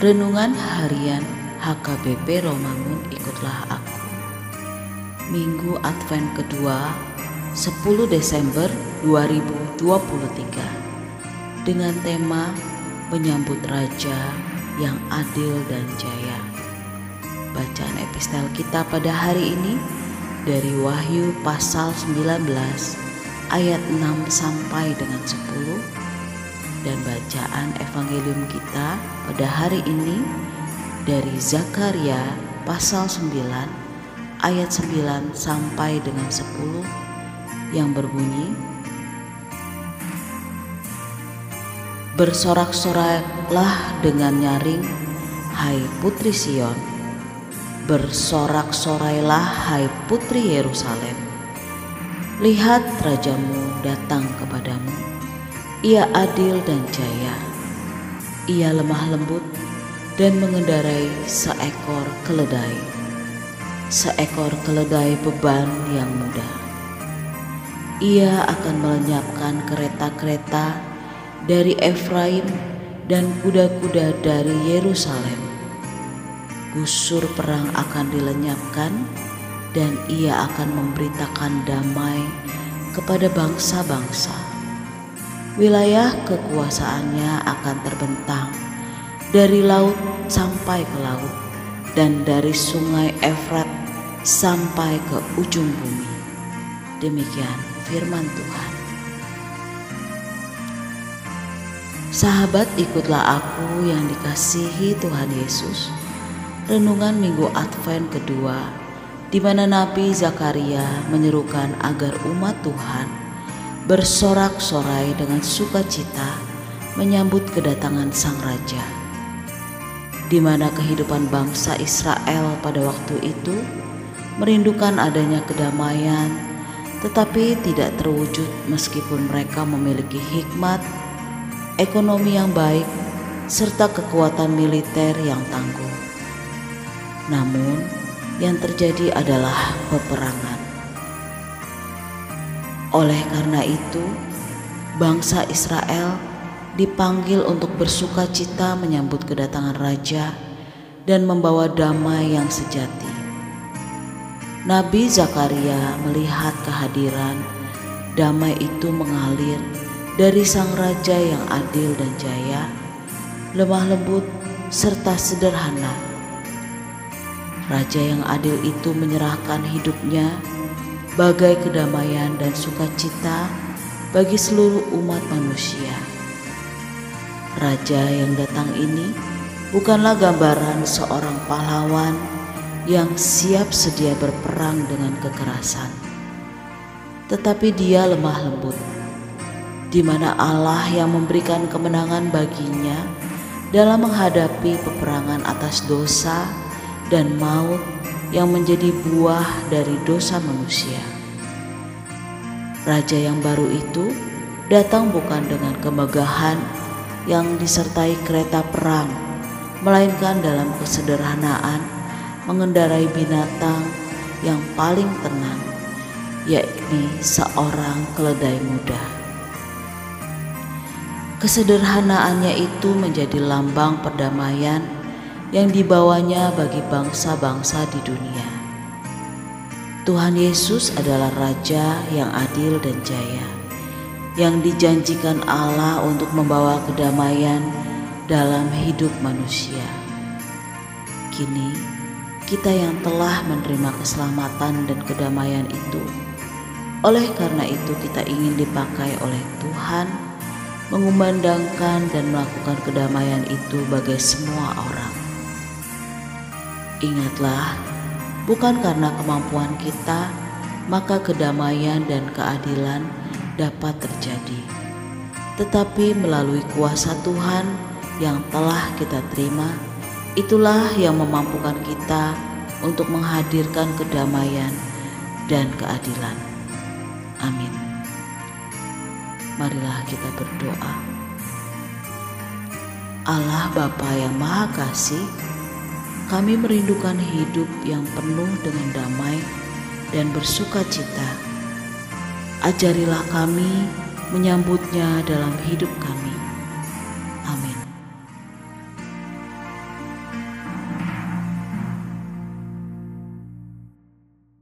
Renungan Harian HKBP Romangun Ikutlah Aku. Minggu Advent kedua 10 Desember 2023 Dengan tema Menyambut Raja yang Adil dan Jaya. Bacaan epistel kita pada hari ini dari Wahyu pasal 19 ayat 6 sampai dengan 10 dan bacaan evangelium kita pada hari ini dari Zakaria pasal 9 ayat 9 sampai dengan 10 yang berbunyi Bersorak-soraklah dengan nyaring hai putri Sion. Bersorak-sorailah hai putri Yerusalem. Lihat rajamu datang kepadamu ia adil dan jaya. Ia lemah lembut dan mengendarai seekor keledai. Seekor keledai beban yang mudah. Ia akan melenyapkan kereta-kereta dari Efraim dan kuda-kuda dari Yerusalem. Gusur perang akan dilenyapkan dan ia akan memberitakan damai kepada bangsa-bangsa wilayah kekuasaannya akan terbentang dari laut sampai ke laut dan dari sungai Efrat sampai ke ujung bumi. Demikian firman Tuhan. Sahabat ikutlah aku yang dikasihi Tuhan Yesus. Renungan Minggu Advent kedua di mana Nabi Zakaria menyerukan agar umat Tuhan bersorak-sorai dengan sukacita menyambut kedatangan Sang Raja, di mana kehidupan bangsa Israel pada waktu itu merindukan adanya kedamaian, tetapi tidak terwujud meskipun mereka memiliki hikmat, ekonomi yang baik, serta kekuatan militer yang tangguh. Namun, yang terjadi adalah peperangan. Oleh karena itu, bangsa Israel dipanggil untuk bersuka cita menyambut kedatangan raja dan membawa damai yang sejati. Nabi Zakaria melihat kehadiran damai itu mengalir dari sang raja yang adil dan jaya, lemah lembut serta sederhana. Raja yang adil itu menyerahkan hidupnya bagai kedamaian dan sukacita bagi seluruh umat manusia. Raja yang datang ini bukanlah gambaran seorang pahlawan yang siap sedia berperang dengan kekerasan, tetapi dia lemah lembut, di mana Allah yang memberikan kemenangan baginya dalam menghadapi peperangan atas dosa dan maut yang menjadi buah dari dosa manusia. Raja yang baru itu datang bukan dengan kemegahan yang disertai kereta perang, melainkan dalam kesederhanaan mengendarai binatang yang paling tenang, yakni seorang keledai muda. Kesederhanaannya itu menjadi lambang perdamaian yang dibawanya bagi bangsa-bangsa di dunia. Tuhan Yesus adalah Raja yang adil dan jaya, yang dijanjikan Allah untuk membawa kedamaian dalam hidup manusia. Kini, kita yang telah menerima keselamatan dan kedamaian itu, oleh karena itu kita ingin dipakai oleh Tuhan mengumandangkan dan melakukan kedamaian itu bagi semua orang. Ingatlah, bukan karena kemampuan kita, maka kedamaian dan keadilan dapat terjadi, tetapi melalui kuasa Tuhan yang telah kita terima, itulah yang memampukan kita untuk menghadirkan kedamaian dan keadilan. Amin. Marilah kita berdoa. Allah Bapa yang Maha Kasih, kami merindukan hidup yang penuh dengan damai dan bersuka cita. Ajarilah kami menyambutnya dalam hidup kami.